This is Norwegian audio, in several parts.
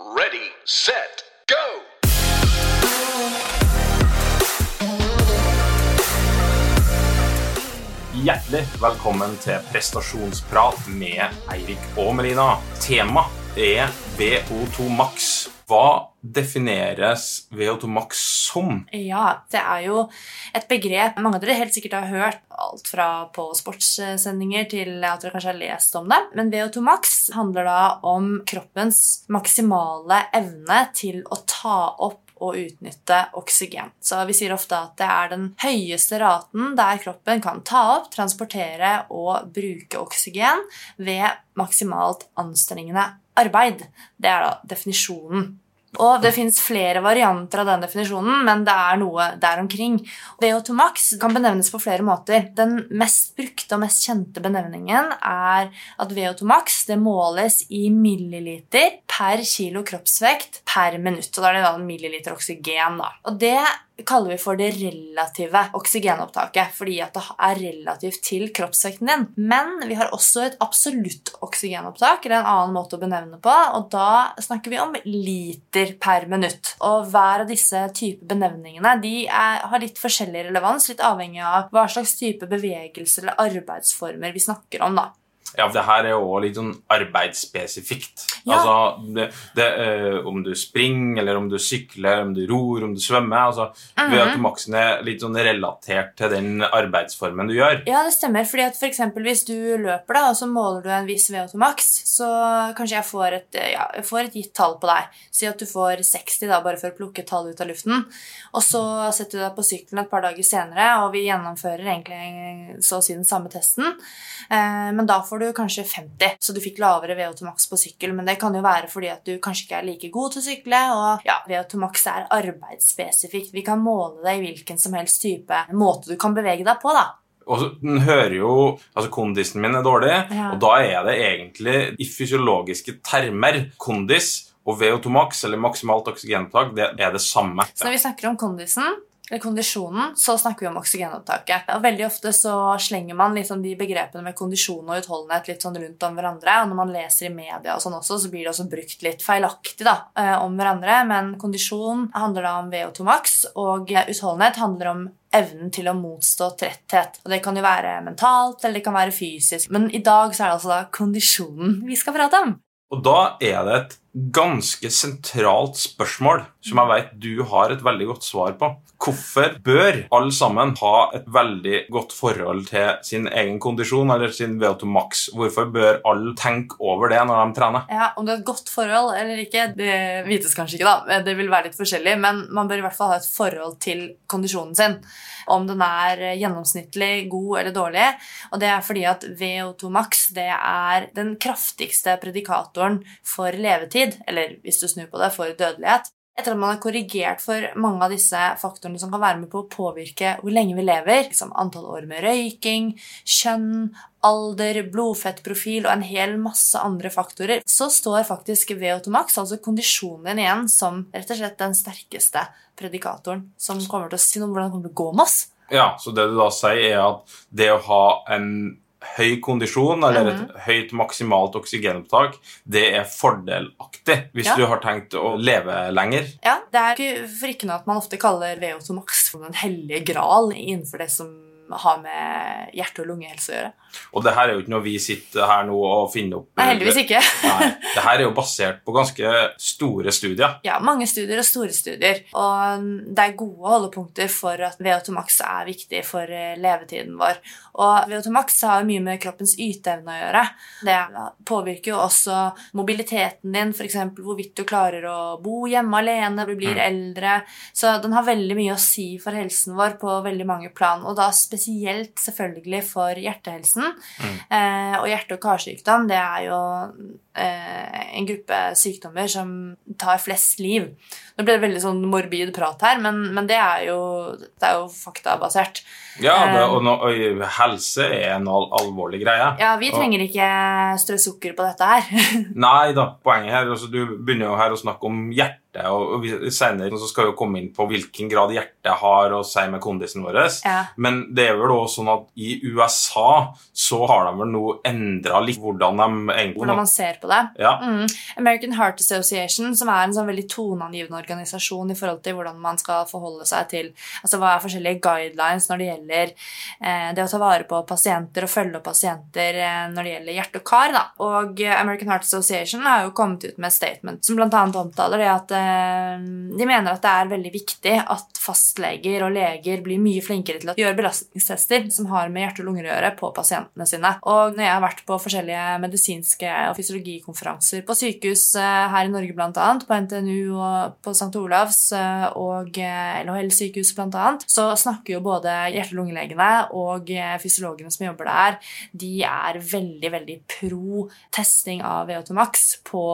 Ready, set, go! Hjertelig velkommen til prestasjonsprat med Eirik og Melina. Tema er VO2 Max. Hva defineres VO2 Max som? Ja, det er jo et begrep mange av dere helt sikkert har hørt. Alt fra på sportssendinger til at dere kanskje har lest om det. Men VO2 max handler da om kroppens maksimale evne til å ta opp og utnytte oksygen. Så vi sier ofte at det er den høyeste raten der kroppen kan ta opp, transportere og bruke oksygen ved maksimalt anstrengende arbeid. Det er da definisjonen. Og Det fins flere varianter av den definisjonen, men det er noe der omkring. VO2 max kan benevnes på flere måter. Den mest brukte og mest kjente benevningen er at VO2 max måles i milliliter per kilo kroppsvekt per minutt. Og da er det da milliliter oksygen. da. Og det kaller vi for det relative oksygenopptaket, fordi at det er relativt til kroppsvekten din. Men vi har også et absolutt oksygenopptak, eller en annen måte å benevne på, og da snakker vi om liter per minutt. Og hver av disse type benevningene de er, har litt forskjellig relevans, litt avhengig av hva slags type bevegelser eller arbeidsformer vi snakker om. da. Ja, for det her er jo litt sånn arbeidsspesifikt. Ja. Altså, det, det, uh, Om du springer, eller om du sykler, om du ror, om du svømmer altså, Mhm. VO2 Maxen er litt sånn relatert til den arbeidsformen du gjør. Ja, det stemmer. fordi at for eksempel Hvis du løper da, og så måler du en viss VO2-maks, så kanskje jeg får et, ja, jeg får et gitt tall på deg. Si at du får 60, da, bare for å plukke tall ut av luften. Og så setter du deg på sykkelen et par dager senere, og vi gjennomfører egentlig så å si den samme testen. Uh, men da får du kanskje 50, så du fikk lavere VO2 max på sykkel. Men det kan jo være fordi at du kanskje ikke er like god til å sykle. Og ja, VO2 max er arbeidsspesifikt. Vi kan måle det i hvilken som helst type måte du kan bevege deg på. da. Og så den hører jo Altså, kondisen min er dårlig, Ja. og da er det egentlig i fysiologiske termer kondis og VO2 max, eller maksimalt oksygenopptak, det er det samme. Så når vi snakker om kondisen, eller kondisjonen, så snakker vi om oksygenopptaket. Og veldig ofte så slenger man liksom de begrepene med kondisjon og utholdenhet litt sånn rundt om hverandre. Og når man leser i media og sånn også, så blir det også brukt litt feilaktig da, eh, om hverandre. Men kondisjon handler da om VO2 max, og utholdenhet handler om evnen til å motstå tretthet. Og det kan jo være mentalt, eller det kan være fysisk. Men i dag så er det altså da kondisjonen vi skal prate om. Og da er det et ganske sentralt spørsmål som jeg vet du har et veldig godt svar på. Hvorfor bør alle sammen ha et veldig godt forhold til sin egen kondisjon eller sin VO2 max? Hvorfor bør alle tenke over det når de trener? Ja, Om det er et godt forhold eller ikke, det vites kanskje ikke. da. Det vil være litt forskjellig, Men man bør i hvert fall ha et forhold til kondisjonen sin. Om den er gjennomsnittlig god eller dårlig. Og det er fordi at VO2 max det er den kraftigste predikatoren for levetid, eller hvis du snur på det, for dødelighet. Etter at man har korrigert for mange av disse faktorene som kan være med på å påvirke hvor lenge vi lever, som antall år med røyking, kjønn, alder, blodfettprofil og en hel masse andre faktorer, så står faktisk VO2 max, altså kondisjonen din igjen, som rett og slett den sterkeste predikatoren som kommer til å si noe om hvordan det kommer til å gå med oss. Ja, Så det du da sier, er at det å ha en høy kondisjon eller et høyt maksimalt oksygenopptak, det er fordelaktig hvis Ja. du har tenkt å leve lenger. Ja, Det er ikke noe at man ofte kaller VO2 max for den hellige gral innenfor det som har med hjerte- og lungehelse å gjøre. Og det her er jo ikke noe vi sitter her nå og finner opp. Nei, heldigvis ikke. Nei, det her er jo basert på ganske store studier. Ja, mange studier og store studier. Og det er gode holdepunkter for at VO2 max er viktig for eh, levetiden vår. Og VO2 max har jo mye med kroppens yteevne å gjøre. Det påvirker jo også mobiliteten din, f.eks. hvorvidt du klarer å bo hjemme alene, du blir eldre. Så den har veldig mye å si for helsen vår på veldig mange plan. Og da spesielt selvfølgelig for hjertehelsen. Eh, og hjerte- og karsykdom det er jo eh, en gruppe sykdommer som tar flest liv. Nå ble det veldig sånn morbid prat her, men, men det, er jo, det er jo faktabasert. Ja, det, Eh. og, nå- og helse er en al alvorlig greie. Ja, vi trenger ikke strø sukker på dette her. Nei da, poenget her altså, Du begynner jo her å snakke om hjerte hjertet, og vi- senere så skal vi jo komme inn på hvilken grad hjertet har å si med kondisen vår. Ja. Men det er vel også sånn at i USA så har de vel nå endra litt hvordan de egentlig Hvordan man ser på det. ja, Mm. American Heart Association, som er en sånn veldig toneangivende organisasjon i forhold til hvordan man skal forholde seg til altså hva er forskjellige guidelines når det gjelder eh, det å ta vare på pasienter og følge opp pasienter eh, når det gjelder hjerte og kar. Da. Og American Heart Association har jo kommet ut med et statement som bl.a. omtaler det at eh, de mener at det er veldig viktig at fastleger og leger blir mye flinkere til å gjøre belastningstester som har med hjerte og lunger å gjøre, på pasientene sine. Og når jeg har vært på forskjellige medisinske og fysiologikonferanser på sykehus eh, her i Norge bl.a., på NTNU og på St. Olavs eh, og eh, LHL-sykehus bl.a., så snakker jo både hjerte- og lungelegene og eh, fysiologene som jobber der, de er veldig, veldig pro testing av VO2 max på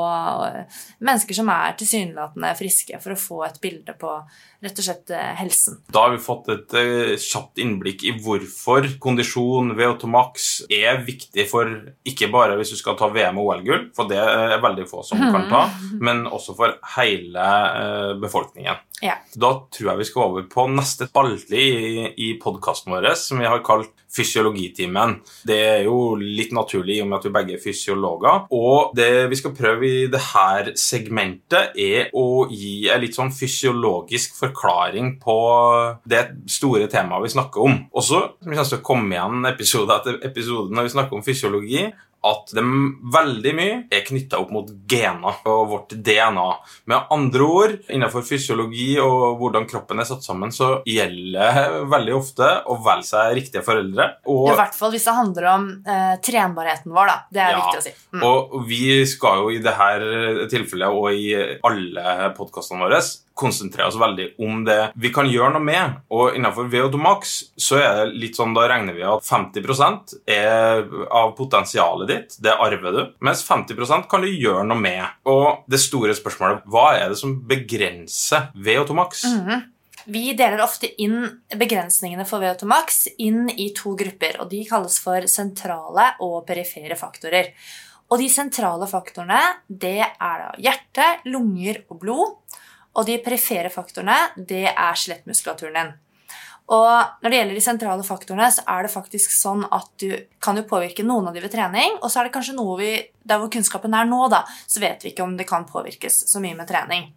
eh, mennesker som er tilsynelatende friske, for å få et bilde på rett og slett eh, helsen. Da har vi fått et eh, kjapt innblikk i hvorfor kondisjon, VO2 max, er viktig for ikke bare hvis du skal ta VM og OL-gull, for det er veldig få som kan ta, men også for hele eh, befolkningen. Ja. Da tror jeg vi skal over på neste spalte i, i podkasten vår, som vi har kalt Fysiologitimen. Det er jo litt naturlig i og med at vi begge er fysiologer. Og det vi skal prøve i dette segmentet, er å gi en litt sånn fysiologisk forklaring på det store temaet vi snakker om. Også vi kommer til å komme igjen episode etter episode når vi snakker om fysiologi, at det veldig mye er knytta opp mot gener og vårt DNA. Med andre ord, innenfor fysiologi og hvordan kroppen er satt sammen, så gjelder veldig ofte å velge seg riktige foreldre. I hvert fall hvis det handler om eh, trenbarheten vår, da. Det er Ja, viktig å si. Mm. og vi skal jo i dette tilfellet og i alle podkastene våre konsentrere oss veldig om det vi kan gjøre noe med. Og innenfor VO2 max så er det litt sånn, da regner vi at 50% er av potensialet ditt, det arver du, mens 50% kan du gjøre noe med. Og det store spørsmålet hva er det som begrenser VO2 max? Mhm. Vi deler ofte inn begrensningene for VO2 max inn i to grupper, og de kalles for sentrale og perifere faktorer. Og de sentrale faktorene, det er da hjerte, lunger og blod. Og de perifere faktorene, det er skjelettmuskulaturen din. Og når det gjelder de sentrale faktorene, så er det faktisk sånn at du kan jo påvirke noen av de ved trening, og så er det kanskje noe vi, der hvor kunnskapen er nå, da, så vet vi ikke om det kan påvirkes så mye med trening.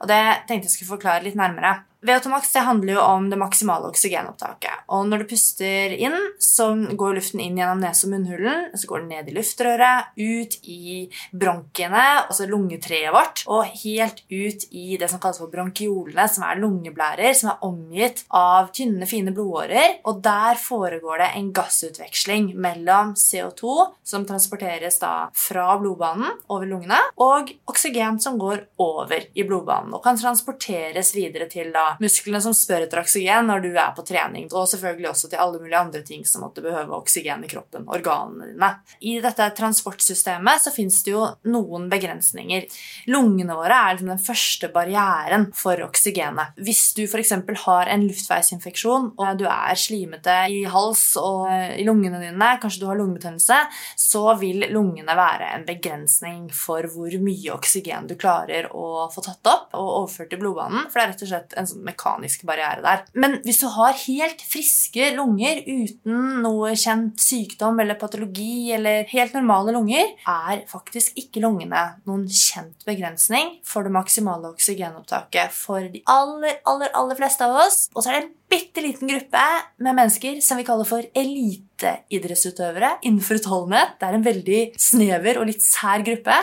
Og det tenkte jeg skulle forklare litt nærmere. VO2 max det handler jo om det maksimale oksygenopptaket. Og når du puster inn, så går luften inn gjennom nese- og munnhulen, så går den ned i luftrøret, ut i bronkiene, altså lungetreet vårt, og helt ut i det som kalles for bronkiolene, som er lungeblærer, som er omgitt av tynne, fine blodårer. Og der foregår det en gassutveksling mellom CO2, som transporteres da fra blodbanen over lungene, og oksygen som går over i blodbanen og kan transporteres videre til da musklene som spør etter oksygen når du er på trening, og selvfølgelig også til alle mulige andre ting som måtte behøve oksygen i kroppen, organene dine. I dette transportsystemet så finnes det jo noen begrensninger. Lungene våre er liksom den første barrieren for oksygenet. Hvis du f.eks. har en luftveisinfeksjon, og du er slimete i hals og i lungene dine, kanskje du har lungebetennelse, så vil lungene være en begrensning for hvor mye oksygen du klarer å få tatt opp og overført til blodbanen, for det er rett og slett en sånn mekanisk barriere der. Men hvis du har helt friske lunger uten noe kjent sykdom eller patologi eller helt normale lunger, er faktisk ikke lungene noen kjent begrensning for det maksimale oksygenopptaket for de aller, aller, aller fleste av oss. Og så er det bitte liten gruppe med mennesker som vi kaller for eliteidrettsutøvere innenfor utholdenhet. Det er en veldig snever og litt sær gruppe.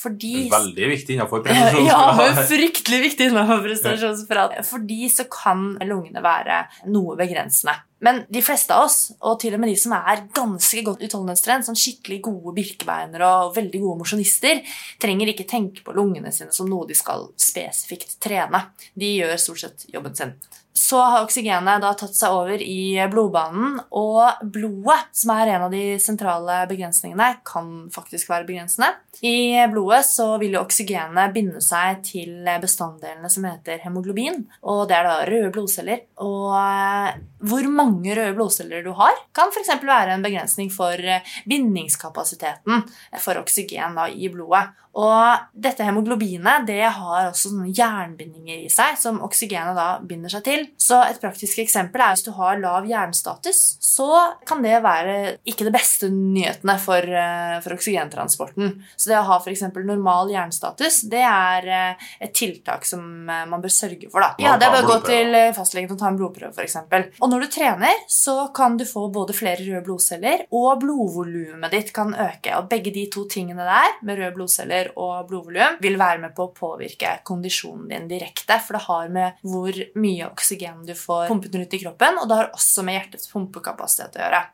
Fordi Veldig viktig innenfor ja, men fryktelig viktig innenfor prestasjonsapparat. Fordi så kan lungene være noe begrensende. Men de fleste av oss, og til og med de som er ganske godt utholdenhetstrent, som skikkelig gode birkebeinere og veldig gode mosjonister, trenger ikke tenke på lungene sine som noe de skal spesifikt trene. De gjør stort sett jobben sin. Så har oksygenet da tatt seg over i blodbanen, og blodet, som er en av de sentrale begrensningene, kan faktisk være begrensende. I blodet så vil jo oksygenet binde seg til bestanddelene som heter hemoglobin, og det er da røde blodceller. Og eh, hvor mange røde blodceller du har, kan f.eks. være en begrensning for eh, bindingskapasiteten for oksygen da, i blodet. Og dette hemoglobinet det har også sånne jernbindinger i seg som oksygenet da binder seg til. Så et praktisk eksempel er hvis du har lav jernstatus, så kan det være ikke det beste nyhetene for, eh, for oksygentransporten. Så det å ha f.eks. normal jernstatus, det er eh, et tiltak som eh, man bør sørge for. da. Ja, Det er bare å gå til fastlegen og ta en blodprøve, f.eks. Og når du trener, så kan du få både flere røde blodceller, og blodvolumet ditt kan øke. Og begge de to tingene der, med røde blodceller og blodvolum vil være med på å påvirke kondisjonen din direkte. For det har med hvor mye oksygen du får pumpet rundt i kroppen, og det har også med hjertets pumpekapasitet å gjøre.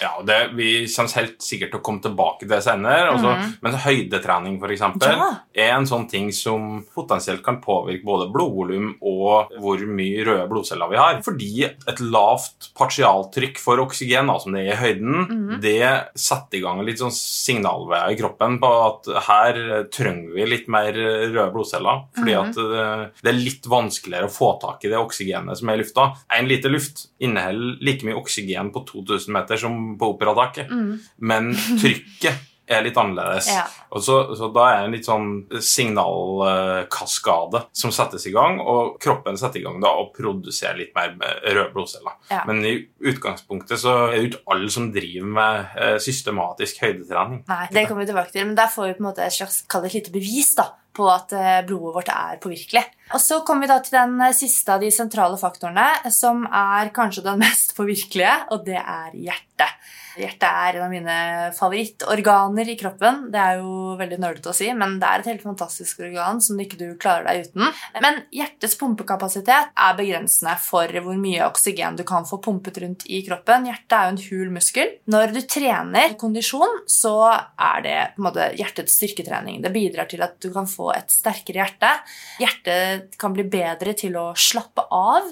Ja, det, Vi kommer helt sikkert til å komme tilbake til det senere. Også, mm. Men høydetrening for eksempel, ja. er en sånn ting som potensielt kan påvirke både blodvolum og hvor mye røde blodceller vi har. Fordi et lavt partialtrykk for oksygen, da, som det er i høyden, mm. det setter i gang litt sånn signalveier i kroppen på at her trenger vi litt mer røde blodceller. Fordi mm. at det, det, er litt vanskeligere å få tak i det oksygenet som er i lufta. En liter luft inneholder like mye oksygen på 2000 meter som på operataket. Mm. Men trykket er litt annerledes. Ja. Og så, så, da er det en litt sånn signalkaskade som settes i gang, og kroppen setter i gang da og produserer litt mer røde blodceller. Ja. Men i utgangspunktet så er det jo ikke alle som driver med eh, systematisk høydetrening. Nei, det kommer vi tilbake til, men der får vi på en måte et slags kall det et lite bevis da, på at eh, blodet vårt er påvirkelig. Og så kommer vi da til den eh, siste av de sentrale faktorene, som er kanskje den mest påvirkelige, og det er hjertet. Hjertet er en av mine favorittorganer i kroppen. Det er jo veldig nerdete å si, men det er et helt fantastisk organ som ikke du klarer deg uten. Men hjertets pumpekapasitet er begrensende for hvor mye oksygen du kan få pumpet rundt i kroppen. Hjertet er jo en hul muskel. Når du trener kondisjon, så er det på en måte hjertets styrketrening. Det bidrar til at du kan få et sterkere hjerte. Hjertet kan bli bedre til å slappe av,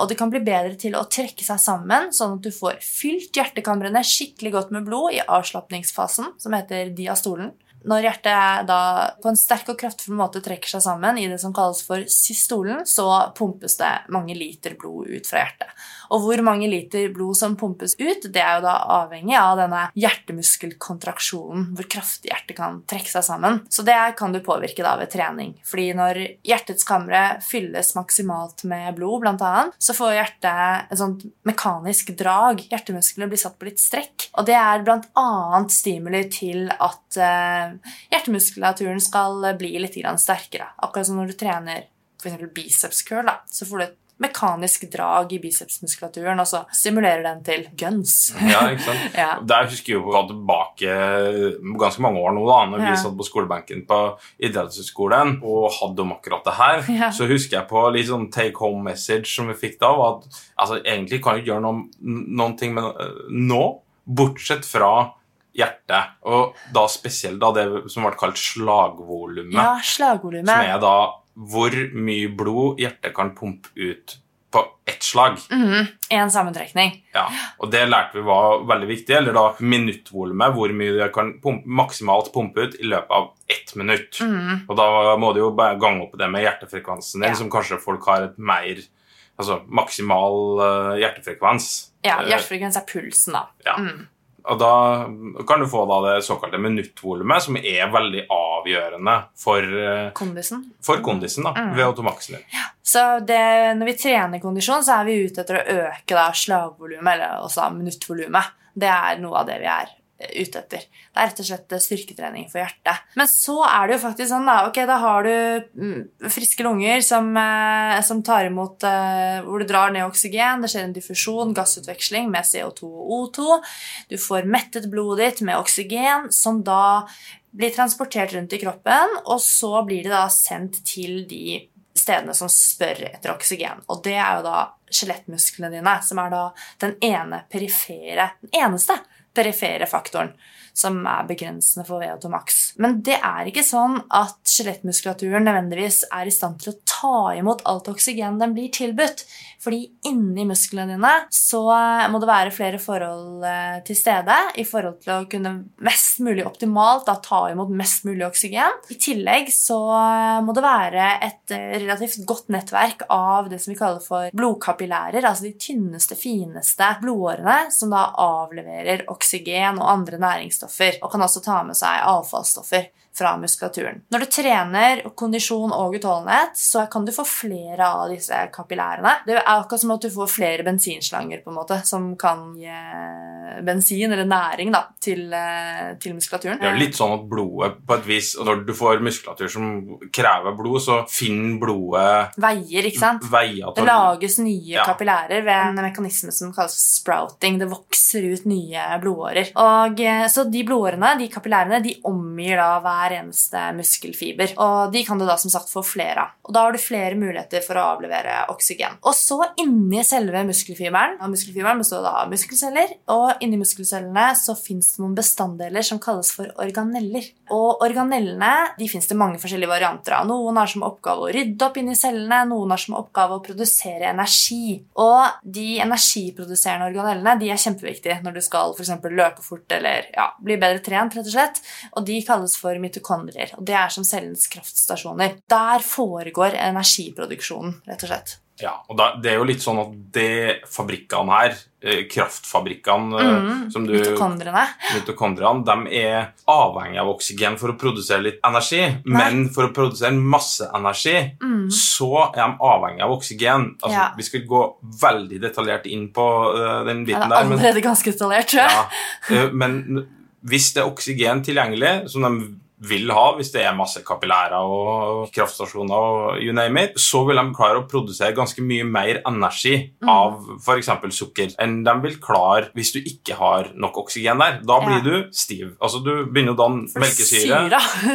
og det kan bli bedre til å trekke seg sammen, sånn at du får fylt hjertekamrene skikkelig godt med blod i avslapningsfasen, som heter diastolen. Når hjertet da på en sterk og kraftfull måte trekker seg sammen i det som kalles for systolen, så pumpes det mange liter blod ut fra hjertet. Og hvor mange liter blod som pumpes ut, det er jo da avhengig av denne hjertemuskelkontraksjonen, hvor kraftig hjertet kan trekke seg sammen. Så det kan du påvirke da ved trening. Fordi når hjertets kamre fylles maksimalt med blod, annet, så får hjertet et sånt mekanisk drag. Hjertemusklene blir satt på litt strekk. Og det er annet stimuli til at eh, hjertemuskulaturen skal bli litt sterkere. Akkurat som når du trener f.eks. biceps curl, da, så får du et mekanisk drag i bicepsmuskulaturen, og så stimulerer den til guns. ja, ikke sant? ja. Der husker jeg jo tilbake ganske mange år nå, da når vi satt på skolebenken på idrettshøyskolen og hadde om akkurat det her. Ja. Så husker jeg på litt sånn take home message som vi fikk da, var at altså, egentlig kan du gjøre noen, noen ting med uh, nå, bortsett fra hjertet. Og da spesielt da det som ble kalt slagvolumet. Ja, slagvolumet. Som er da hvor mye blod hjertet kan pumpe ut på ett slag. Mm, en sammentrekning. Ja, og Det lærte vi var veldig viktig. Eller da minuttvolumet, hvor mye det kan pumpe, maksimalt pumpe ut i løpet av ett minutt. Mm. Og da må du jo bare gange opp det med hjertefrekvensen din, ja. som kanskje folk har et mer Altså maksimal uh, hjertefrekvens. Ja, eh, hjertefrekvens er pulsen, da. Ja. Mm. Og da kan du få da det såkalte minuttvolumet, som er veldig avgjørende for eh, kondisen, for kondisen da, mm. ved automaksen din. Ja. Så det, når vi trener kondisjon, så er vi ute etter å øke da slagvolumet, eller også minuttvolumet. Det er noe av det vi er ute etter. Det er rett og slett styrketrening for hjertet. Men så er det jo faktisk sånn, da. Ok, da har du mm, friske lunger som, eh, som tar imot eh, Hvor du drar ned oksygen. Det skjer en diffusjon, gassutveksling med CO2 og O2. Du får mettet blodet ditt med oksygen, som da blir transportert rundt i kroppen, og så blir de da sendt til de stedene som spør etter oksygen. Og det er jo da skjelettmusklene dine, som er da den ene perifere, den eneste perifere faktoren som er begrensende for VO2 max. Men det er ikke sånn at skjelettmuskulaturen nødvendigvis er i stand til å ta imot alt oksygen den blir tilbudt. Fordi inni musklene dine så må det være flere forhold eh, til stede i forhold til å kunne mest mulig optimalt da, ta imot mest mulig oksygen. I tillegg så må det være et eh, relativt godt nettverk av det som vi kaller for blodkapillærer, altså de tynneste, fineste blodårene som da avleverer oksygen og andre næringsstoffer, og kan også ta med seg avfallsstoffer fra muskulaturen. Når du trener kondisjon og utholdenhet, så kan du få flere av disse kapillærene. Det er akkurat som at du får flere bensinslanger på en måte, som kan gi bensin eller næring da, til, eh, til muskulaturen. Det er litt sånn at blodet på et vis Når du får muskulatur som krever blod, så finner blodet Veier, ikke sant? veier Det lages nye Ja. kapillærer ved en mekanisme som kalles sprouting. Det vokser ut nye blodårer. Og, eh, så de blodårene, de kapillærene, de omgir da hver eneste muskelfiber. Og de kan du da som sagt få flere av. Og da har du flere muligheter for å avlevere oksygen. Og så inni selve muskelfiberen, og muskelfiberen består da av muskelceller, og inni muskelcellene så fins det noen bestanddeler som kalles for organeller. Og organellene de fins det mange forskjellige varianter av. Noen har som oppgave å rydde opp inni cellene, noen har som oppgave å produsere energi. Og de energiproduserende organellene de er kjempeviktige når du skal for løpe fort eller ja, bli bedre trent. rett Og slett. Og de kalles for mitokondrier. Og det er som cellens kraftstasjoner. Der foregår energiproduksjonen, rett og slett. Ja, og da, det er jo litt sånn at det fabrikkene her, eh, kraftfabrikkene eh, Mm, som du Mitokondriene. mitokondriene, de er avhengig av oksygen for å produsere litt energi. Men for å produsere masse energi, Mm. så er de avhengig av oksygen. Altså, Ja. Vi skal gå veldig detaljert inn på uh, den Ja, biten det er der. Men, ganske detaljert, tror jeg. ja, uh, men hvis det er oksygen tilgjengelig, som de vil ha hvis det er masse kapillærer og kraftstasjoner og you name it, så vil de klare å produsere ganske mye mer energi Mm. av f.eks. sukker enn de vil klare hvis du ikke har nok oksygen der. Da blir Ja. du stiv. Altså Du begynner å danne melkesyre.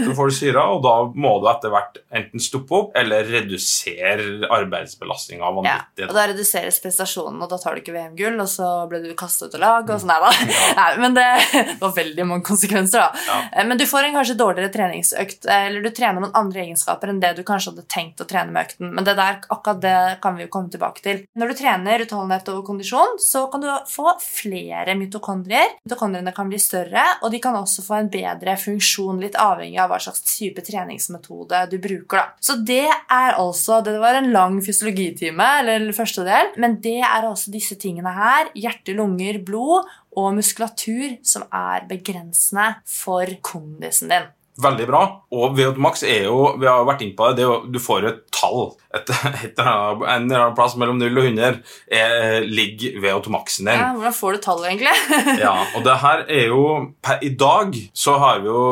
du får du syra, og da må du etter hvert enten stoppe opp eller redusere arbeidsbelastninga Ja, vanvittig. og da reduseres prestasjonen, og da tar du ikke VM-gull, og så ble du kastet ut av lag, og sånn er det. Nei, men det, var veldig mange konsekvenser, da. Ja. Eh, Men du får en kanskje dårligere treningsøkt, eh, eller du trener noen andre egenskaper enn det du kanskje hadde tenkt å trene med økten. Men det der, akkurat det kan vi jo komme tilbake til. Når du trener utholdenhet og kondisjon, så kan du få flere mitokondrier. Mitokondriene kan bli større, og de kan også få en bedre funksjon, litt avhengig av hva slags type treningsmetode du bruker. Da. Så det er altså Det var en lang fysiologitime, eller første del, men det er altså disse tingene her. Hjerte, lunger, blod og muskulatur som er begrensende for kondisen din. Veldig bra. Og VO2 max er jo vi har vært inn på det, det er jo, du får et tall. Et, et, en eller annen plass mellom 0 og 100 er, ligger VO2 maxen din. Ja, hvordan får du tallet, egentlig? Ja, og det her er jo per, I dag så har vi jo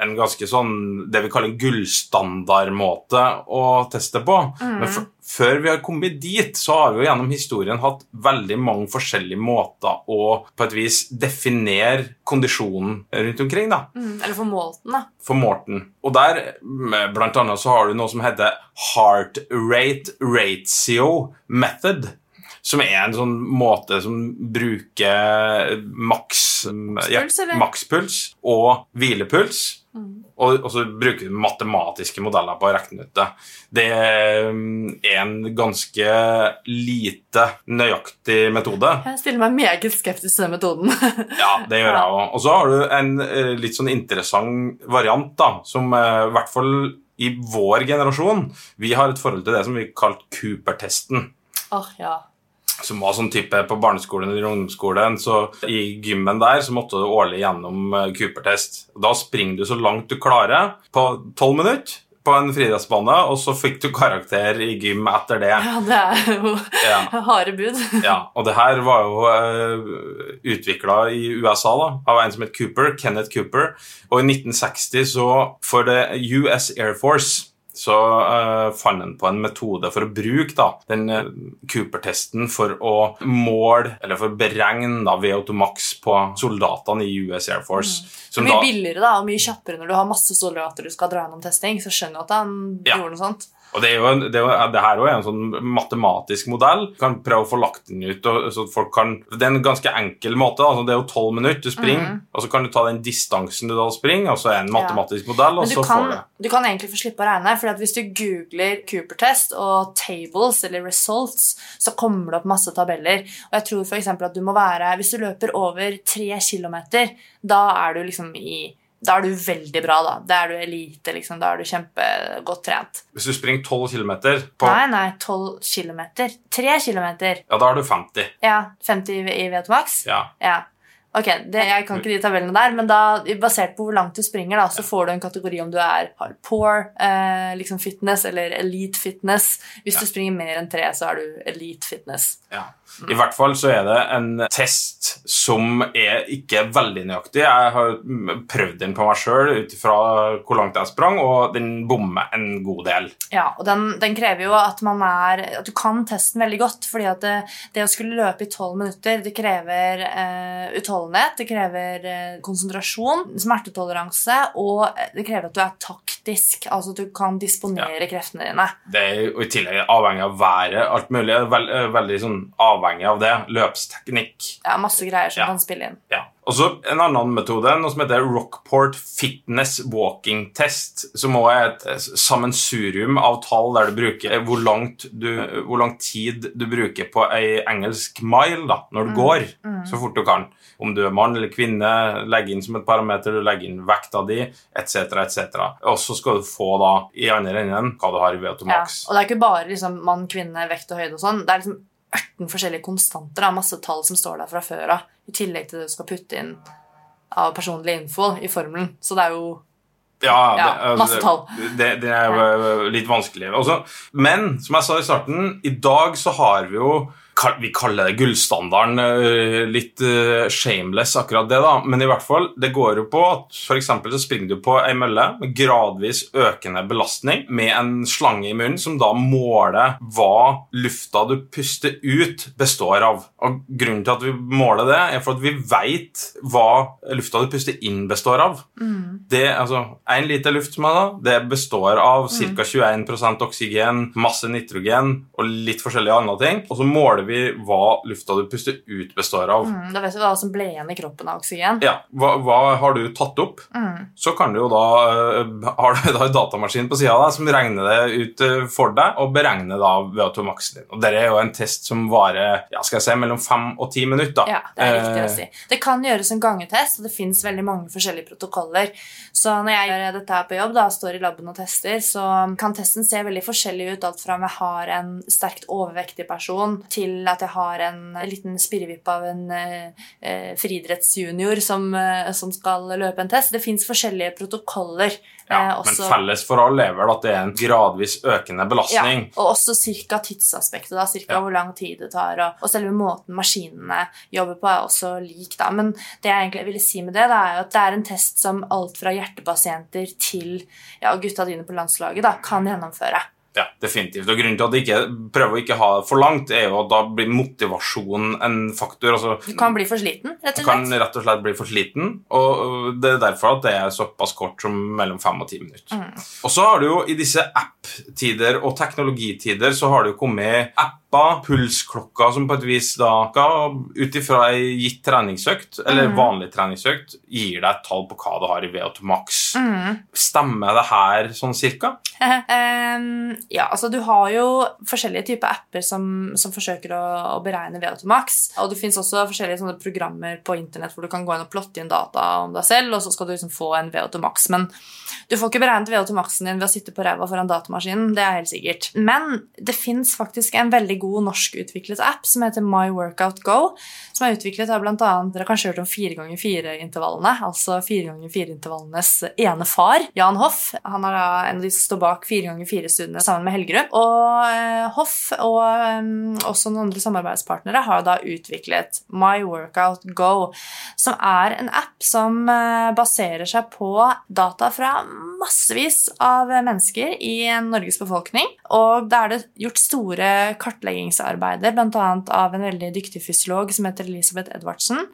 en ganske sånn det vi kaller en gullstandardmåte å teste på. Men f før vi har kommet dit, så har vi jo gjennom historien hatt veldig mange forskjellige måter å på et vis definere kondisjonen rundt omkring. da Mm, eller for målten, da. for Morten. Og der, blant annet, så har du noe som heter heart rate ratio method. Som er en sånn måte som bruker maks Makspuls, eller? makspuls og hvilepuls. Mm. Og, og så bruker du matematiske modeller på å regne ut det. Det mm, er en ganske lite nøyaktig metode. Jeg stiller meg meget skeptisk til den metoden. Ja, det gjør jeg òg. Og så har du en eh, litt sånn interessant variant, da, som eh, i hvert fall i vår generasjon Vi har et forhold til det som vi kalte Cooper-testen. Åh, ja. Som var sånn type på barneskolen eller ungdomsskolen. Så i gymmen der så måtte du årlig gjennom eh, Cooper-test. Da springer du så langt du klarer på tolv minutter på en friidrettsbane, og så fikk du karakter i gym etter det. ja, det er jo Ja. harde bud. Ja, og det her var jo uh, utvikla i USA da, av en som het Cooper, Kenneth Cooper. Og i 1960, så for det US Air Force, så uh, fant han på en metode for å bruke da, den uh, Cooper-testen for å måle, eller for å beregne da, VO2 max på soldatene i US Air Force. Som mye da- billigere da, og mye kjappere når du har masse soldater du skal dra gjennom testing. Så skjønner jeg at han Ja. gjorde noe sånt. Og det, er jo, en- det, er det her også er en sånn matematisk modell. Du kan prøve å få lagt den ut. Og, så folk kan, det er en ganske enkel måte. Altså, det er jo tolv minutter du springer, og så kan du ta den distansen du da springer, og så er det en matematisk Ja. modell, og så kan, får du du kan egentlig få slippe å regne, for hvis du googler Cooper-test og tables eller results, så kommer det opp masse tabeller. Og jeg tror eksempel at du må være Hvis du løper over tre kilometer, da er du liksom i da er du veldig bra, da. Da er du elite, liksom. Da er du kjempegodt trent. Hvis du springer 12 km, på, Nei, nei, 12 kilometer. 3 kilometer. ja, da er du 50. Ja, 50 i VO2 max. Ja. Ja. Ok, det, Jeg kan ikke de tabellene der, men da, basert på hvor langt du springer, da, så får du en kategori om du er Hard poor eh, liksom fitness eller elite fitness. Hvis Ja. du springer mer enn tre, så er du elite fitness. Ja. I hvert fall så er det en test som er ikke veldig nøyaktig. Jeg har prøvd den på meg sjøl ut ifra hvor langt jeg sprang, og den bommer en god del. Ja, og den, den krever jo at man er At du kan testen veldig godt. fordi at det, det å skulle løpe i tolv minutter, det krever eh, utholdenhet, det krever eh, konsentrasjon, smertetoleranse, og det krever at du er taktisk. Altså at du kan disponere kreftene dine. Det er jo i tillegg avhengig av været, alt mulig. Det er Vel, eh, veldig sånn avhengig av det. Løpsteknikk. Ja, masse greier som Ja. kan spille inn. Ja. Og så en annen metode, noe som heter Rockport Fitness Walking Test, som også er et eh, sammensurium av tall der du bruker eh, hvor, du, hvor lang tid du bruker på ei engelsk mile da, når du går, så fort du kan. Om du er mann eller kvinne, legge inn som et parameter, du legger inn vekta di, etc., etc. Og så skal du få da i andre enden hva du har i VO2 Ja. Og det er ikke bare liksom, mann, kvinne, vekt og høyde og sånn. Det er liksom 18 forskjellige konstanter av masse tall som står der fra før av, i tillegg til det du skal putte inn av personlig info i formelen. Så det er jo Ja, Ja, det, altså, masse tall. Det, det er jo litt vanskelig. Også, men som jeg sa i starten, i dag så har vi jo Vi kaller det gullstandarden. eh, Litt eh, shameless, akkurat det, da. Men i hvert fall, det går jo på at for eksempel så springer du på ei mølle med gradvis økende belastning med en slange i munnen som da måler hva lufta du puster ut, består av. Og Grunnen til at vi måler det, er for at vi veit hva lufta du puster inn, består av. Det, altså, En liter luft som er da, det består av ca. 21% oksygen, masse nitrogen og litt forskjellige andre ting. Og så måler vi hva lufta du puster ut, består av. mm, Da vet du hva som ble igjen i kroppen av oksygen. Ja, hva, hva har du tatt opp? Mm. Så kan du jo da øh, har du da en datamaskin på sida av deg som regner det ut øh, for deg, og beregner da VO2-maksen din. Og Dette er jo en test som varer ja, skal jeg si, mellom fem og ti minutter. Ja, det er riktig å Eh, si. Det kan gjøres en gangetest, og det fins veldig mange forskjellige protokoller. Så når jeg gjør dette her på jobb, da, står i laben og tester, så kan testen se veldig forskjellig ut. Alt fra om jeg har en sterkt overvektig person, til at jeg har en liten spirrevipp av en eh, eh, friidrettsjunior som, eh, som skal løpe en test. Det fins forskjellige protokoller. ja, eh, men felles for alle er vel at det er en gradvis økende belastning. ja, og også cirka tidsaspektet, da, cirka Ja. hvor lang tid det tar. Og, og selve måten maskinene jobber på, er også lik. da. Men det jeg egentlig ville si med det, da, er at det er en test som alt fra hjertepasienter til ja, gutta dine på landslaget da, kan gjennomføre. Ja, definitivt. Og Grunnen til at jeg ikke prøver å ikke ha for langt, er jo at da blir motivasjon en faktor. altså Du kan bli for sliten, rett og slett? Du kan rett og slett bli for sliten, og det er derfor at det er såpass kort som mellom fem og ti minutter. Mm. Og så har du jo i disse app-tider og teknologitider så har det jo kommet apper, pulsklokka som på et vis da ut ifra ei gitt treningsøkt, eller Mm. vanlig treningsøkt, gir deg et tall på hva du har i VO2 max. Mm. Stemmer det her sånn cirka? um, ja, altså Du har jo forskjellige typer apper som, som forsøker å, å beregne VO2 max. Og det fins også forskjellige sånne programmer på internett hvor du kan gå inn og plotte inn data om deg selv, og så skal du liksom få en VO2 max. Men du får ikke beregnet VO2 maxen din ved å sitte på ræva foran datamaskinen. det er helt sikkert. Men det fins faktisk en veldig god norskutviklet app som heter My Workout Go. Som er utviklet av annet, Dere har kanskje hørt om 4x4-intervallene. Altså 4x4-intervallenes ene far, Jan Hoff. Han er da en av de som står bak 4x4-studiene sammen med Helgerud. Og eh, Hoff og eh, også noen andre samarbeidspartnere har da utviklet My Workout Go, som er en app som eh, baserer seg på data fra massevis av mennesker i Norges befolkning. Og da er det gjort store kartlegginger kartleggingsarbeider, bl.a. av en veldig dyktig fysiolog som heter Elisabeth Edvardsen.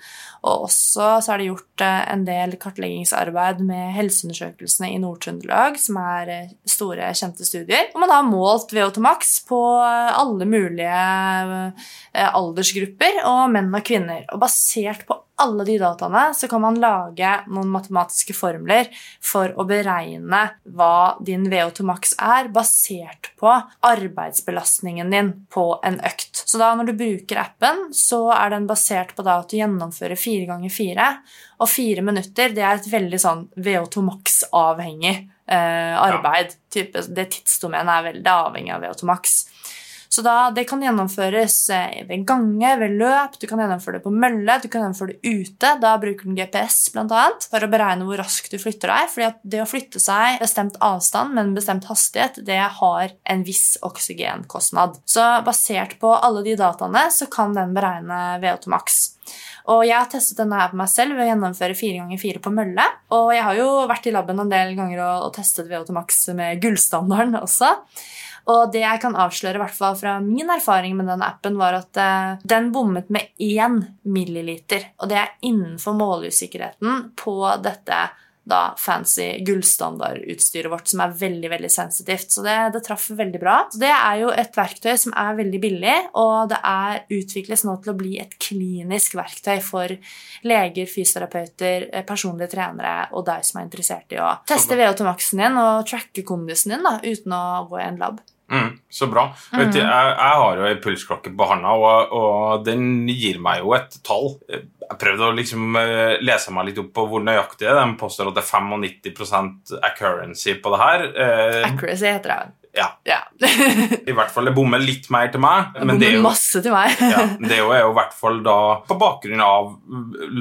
Og også så er det gjort eh, en del kartleggingsarbeid med helseundersøkelsene i Nord-Trøndelag, som er eh, store, kjente studier. Og man har målt VO2max på alle mulige eh, aldersgrupper og menn og kvinner. Og basert på alle de dataene så kan man lage noen matematiske formler for å beregne hva din VO2max er, basert på arbeidsbelastningen din på en økt. Så da når du bruker appen, så er den basert på da at du gjennomfører fire ganger fire. Og fire minutter det er et veldig sånn VO2max-avhengig eh, arbeid. Ja. Type, det tidsdomenet er veldig avhengig av VO2max. Så da, det kan gjennomføres eh, ved gange, ved løp, du kan gjennomføre det på mølle, du kan gjennomføre det ute. Da bruker den GPS annet, for å beregne hvor raskt du flytter deg. fordi at det å flytte seg bestemt avstand med en bestemt hastighet, det har en viss oksygenkostnad. Så basert på alle de dataene så kan den beregne VO2 max. Og jeg har testet denne her på meg selv ved å gjennomføre 4 ganger 4 på mølle. Og jeg har jo vært i laben en del ganger og testet VO2 max med gullstandarden også. Og det jeg kan avsløre, i hvert fall fra min erfaring med den appen, var at uh, den bommet med én milliliter. Og det er innenfor måleusikkerheten på dette da fancy gullstandardutstyret vårt, som er veldig veldig sensitivt. Så det, det traff veldig bra. Så det er jo et verktøy som er veldig billig, og det er utvikles nå til å bli et klinisk verktøy for leger, fysioterapeuter, eh, personlige trenere og deg som er interessert i å teste VO2-maksen din og tracke kondisen din da, uten å gå i en lab. Mm, så bra. Mm. Du, jeg, jeg, har jo ei pulsklokke på handa, og, og, den gir meg jo et tall. Jeg prøvde å liksom uh, lese meg litt opp på hvor nøyaktig det er. De påstår at det er 95% accuracy på det her. Uh, accuracy heter det. Ja. ja. I hvert fall det bommer litt mer til meg. Det bommer jo, masse til meg. ja, det er jo i hvert fall da på bakgrunn av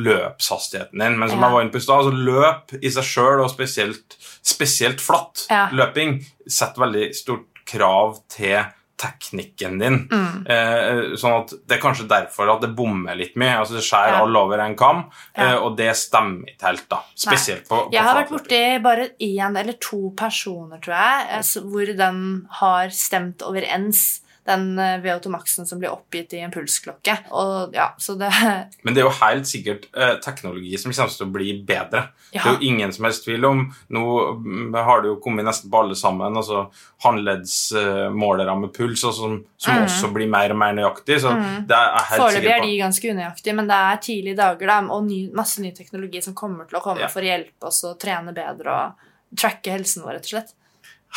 løpshastigheten din. Men som ja. jeg var inne på i stad, altså løp i seg sjøl, og spesielt, spesielt flatt løping, setter veldig stort krav til teknikken din. Mm. Eh, sånn at Det er kanskje derfor at det bommer litt mye. altså Det skjærer ja. alle over en kam, ja. eh, og det stemmer ikke helt. da Spesielt på, på Jeg har vært borti bare én eller to personer, tror jeg, eh, hvor den har stemt overens den eh, VO2 Maxen som blir oppgitt i en pulsklokke. Og, ja, det... Men det er jo helt sikkert eh, teknologi som kommer til å bli bedre. Ja. Det er jo ingen som helst tvil om. Nå mm, har det jo kommet nesten på alle sammen. altså Håndleddsmålere med puls og som, som mm. også blir mer og mer nøyaktig. så mm. det er helt Foreløpig er de ganske unøyaktige, men det er tidlige dager da, og ny, masse ny teknologi som kommer til å komme ja. for å hjelpe oss å trene bedre og tracke helsen vår, rett og slett.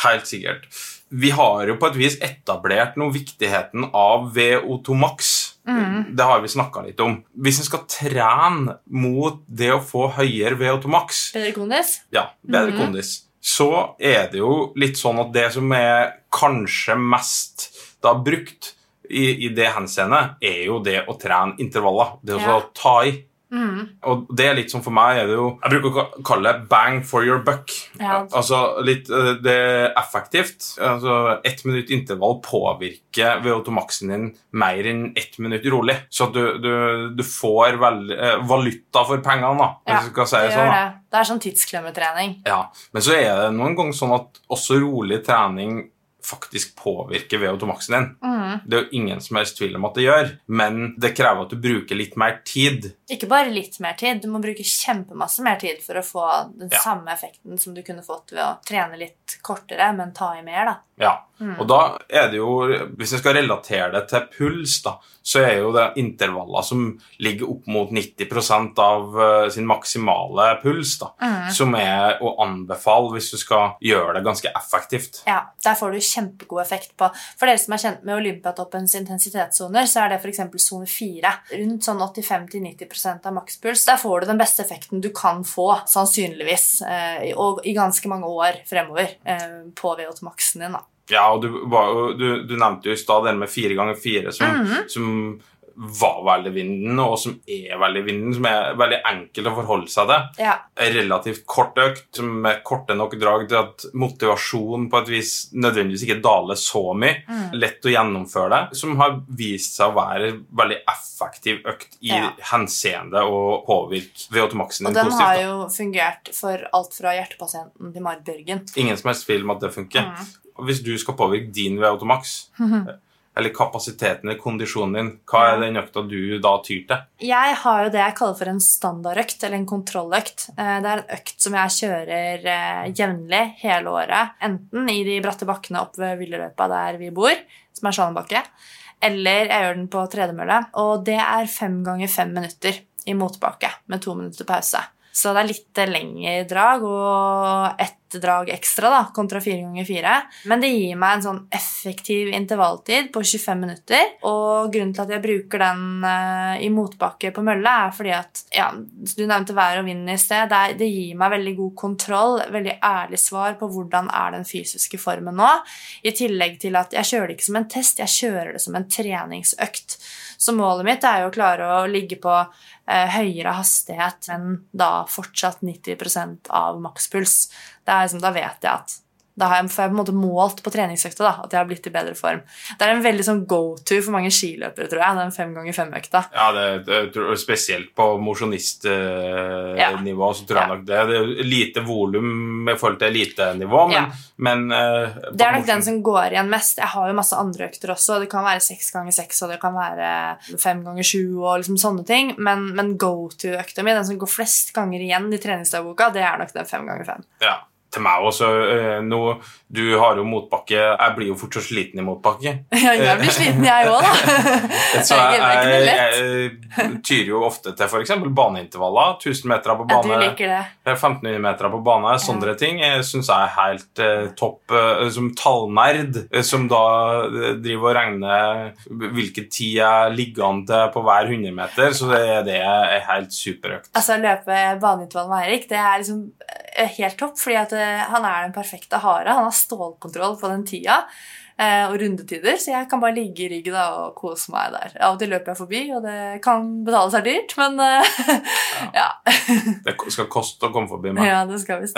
Helt sikkert. Vi har jo på et vis etablert noe viktigheten av VO2 max. Mm. Det har vi snakka litt om. Hvis en skal trene mot det å få høyere VO2 max Bedre kondis? Ja, bedre mm. kondis. Så er det jo litt sånn at det som er kanskje mest da brukt i, i det henseende, er jo det å trene intervaller. Det å ja. ta i. Mm. Og det er litt sånn for meg er det jo Jeg bruker å kalle det 'bang for your buck'. Ja. Altså litt eh, Det er effektivt. Altså Ett minutt intervall påvirker VO2-maksen din mer enn ett minutt rolig. Så du, du, du får vel, eh, valuta for pengene, da. Ja, si det, sånn, det. Det er sånn tidsklemmetrening. Ja, Men så er det noen ganger sånn at også rolig trening faktisk påvirker VO2-maksen din. Mm. Det er jo ingen som helst tvil om at det gjør, men det krever at du bruker litt mer tid. Ikke bare litt mer tid, du må bruke kjempemasse mer tid for å få den ja. samme effekten som du kunne fått ved å trene litt kortere, men ta i mer, da. Ja, mm. og da er det jo Hvis jeg skal relatere det til puls, da, så er jo det intervaller som ligger opp mot 90 av uh, sin maksimale puls, da, mm. som er å anbefale hvis du skal gjøre det ganske effektivt. Ja, der får du kjempegod effekt på For dere som er kjent med Olympiatoppens intensitetssoner, så er det f.eks. sone 4. Rundt sånn 85-90% av makspuls. Der får du den beste effekten du kan få, sannsynligvis, uh, og i ganske mange år fremover, uh, på VO2-maksen din. da. Ja, og du, du, du nevnte jo i stad det med fire ganger fire, som, mm -hmm. som var veldig vinden, og som er veldig vinden, som er veldig enkelt å forholde seg til. Ja. Relativt kort økt med korte nok drag til at motivasjonen på et vis nødvendigvis ikke daler så mye. Mm. Lett å gjennomføre det. Som har vist seg å være veldig effektiv økt i ja. henseende og påvirke VO2-maksen din positivt. Og den har jo fungert for alt fra hjertepasienten til Marit Bjørgen. Ingen som helst tvil om at det funker. Mm. Hvis du skal påvirke din VO2-maks eller kapasiteten eller kondisjonen din, hva er den økta du da tyr til? Jeg har jo det jeg kaller for en standardøkt, eller en kontrolløkt. Eh, Det er en økt som jeg kjører eh, jevnlig hele året. Enten i de bratte bakkene oppe ved Villeløpa der vi bor, som er Sjalenbakke, eller jeg gjør den på tredemølle. Og det er fem ganger fem minutter i motbakke med to minutter pause. Så det er litt lengre drag og ett drag ekstra da, kontra fire ganger fire. Men det gir meg en sånn effektiv intervalltid på 25 minutter. Og grunnen til at jeg bruker den eh, i motbakke på mølle, er fordi at ja, Du nevnte vær og vind i sted. Det, gir meg veldig god kontroll, veldig ærlig svar på hvordan er den fysiske formen nå. I tillegg til at jeg kjører det ikke som en test, jeg kjører det som en treningsøkt. Så målet mitt er jo å klare å ligge på eh, høyere hastighet, men da fortsatt 90% av makspuls. Liksom, da vet jeg at da har jeg, får jeg på en måte målt på treningsøkta at jeg har blitt i bedre form. Det er en veldig sånn go-to for mange skiløpere, tror jeg, den fem ganger fem-økta. Ja, det, det, Spesielt på mosjonistnivå, så tror jeg Ja. nok det. Det er lite volum i forhold til elitenivå, men, Ja. men uh, Det er nok motion... den som går igjen mest. Jeg har jo masse andre økter også. Det kan være seks ganger seks, og det kan være fem ganger sju, og liksom sånne ting. Men, men go-to-økta mi, den som går flest ganger igjen i treningsdagboka, det er nok den fem ganger fem. Ja, til meg også. eh, nå, du har jo motbakke. Jeg blir jo fortsatt sliten i motbakke. Ja, jeg blir sliten, jeg òg, da. Så Jeg jeg, jeg tyrer jo ofte til f.eks. baneintervaller. 1000 meter på Ja, du liker det. Det er 1500 meter på bane, sånne ting syns jeg er helt eh, topp. eh, som tallnerd, eh, som da eh, driver og regner hvilken tid jeg ligger an til på hver 100 meter, så det det er helt superøkt. Altså, Å løpe baneutvalg med Eirik det er liksom eh, helt topp, fordi at eh, han er den perfekte hare. Han har stålkontroll på den tida eh, og rundetider, så jeg kan bare ligge i ryggen og kose meg der. Av og til løper jeg forbi, og det kan betale seg dyrt, men eh, ja. Det skal koste å komme forbi meg. ja, det skal visst.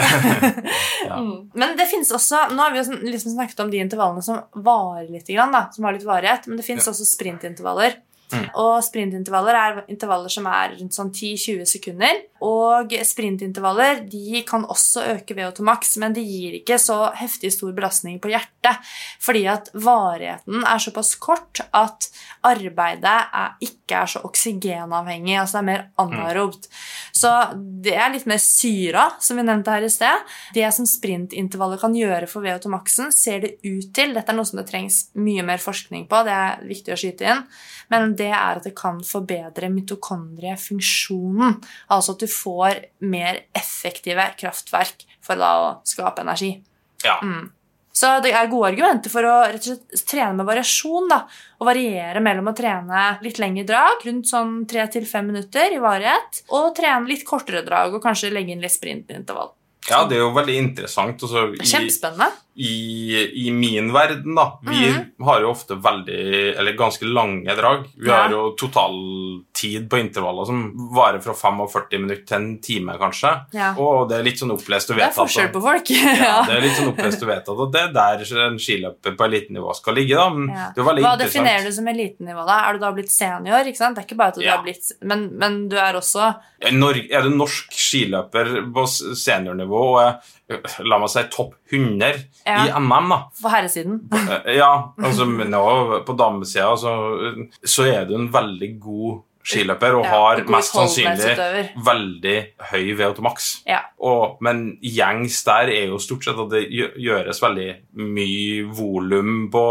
ja. Men det finnes også Nå har vi jo liksom snakket om de intervallene som varer litt, grann, da, som har litt varighet, men det finnes også sprintintervaller. Mm. Og sprintintervaller er intervaller som er rundt sånn 10-20 sekunder. Og sprintintervaller de kan også øke VO2 max, men de gir ikke så heftig stor belastning på hjertet. Fordi at varigheten er såpass kort at arbeidet er, ikke er så oksygenavhengig. Altså det er mer anaerobt. Så det er litt mer syra, som vi nevnte her i sted. Det som sprintintervallet kan gjøre for VO2-maksen, ser det ut til Dette er noe som det trengs mye mer forskning på, det er viktig å skyte inn. Men det er at det kan forbedre mitokondriefunksjonen. Altså at du får mer effektive kraftverk for da å skape energi. Ja. Mm. Så det er gode argumenter for å rett og slett trene med variasjon. da, Og variere mellom å trene litt lengre drag, rundt sånn 3-5 minutter i varighet, og trene litt kortere drag og kanskje legge inn litt sprintintervall. ja, det er jo veldig interessant. Altså, er Kjempespennende. I, I min verden, da Vi Mhm. har jo ofte veldig, eller ganske lange drag. Vi Ja. har jo totaltid på intervaller som varer fra 45 minutter til en time, kanskje. Ja. Og det er litt sånn opplest og Det er forskjell på folk. Ja, det er litt sånn opplest og vedtatt, og det er der en skiløper på elitenivå skal ligge. da, Ja. det er veldig Hva definerer du som elitenivå? da? Er du da blitt senior? ikke sant? Det er ikke bare at du har blitt, men, men du er også Er du norsk skiløper på seniornivå og la meg si, topp 100 Ja. i MM, da på herresiden. Eh, Ja, altså men nå på damesida så, så er du en veldig god skiløper og Ja, har og mest sannsynlig veldig høy VO2 maks. Ja. Og, men gjengs der er jo stort sett at det gjøres veldig mye volum på,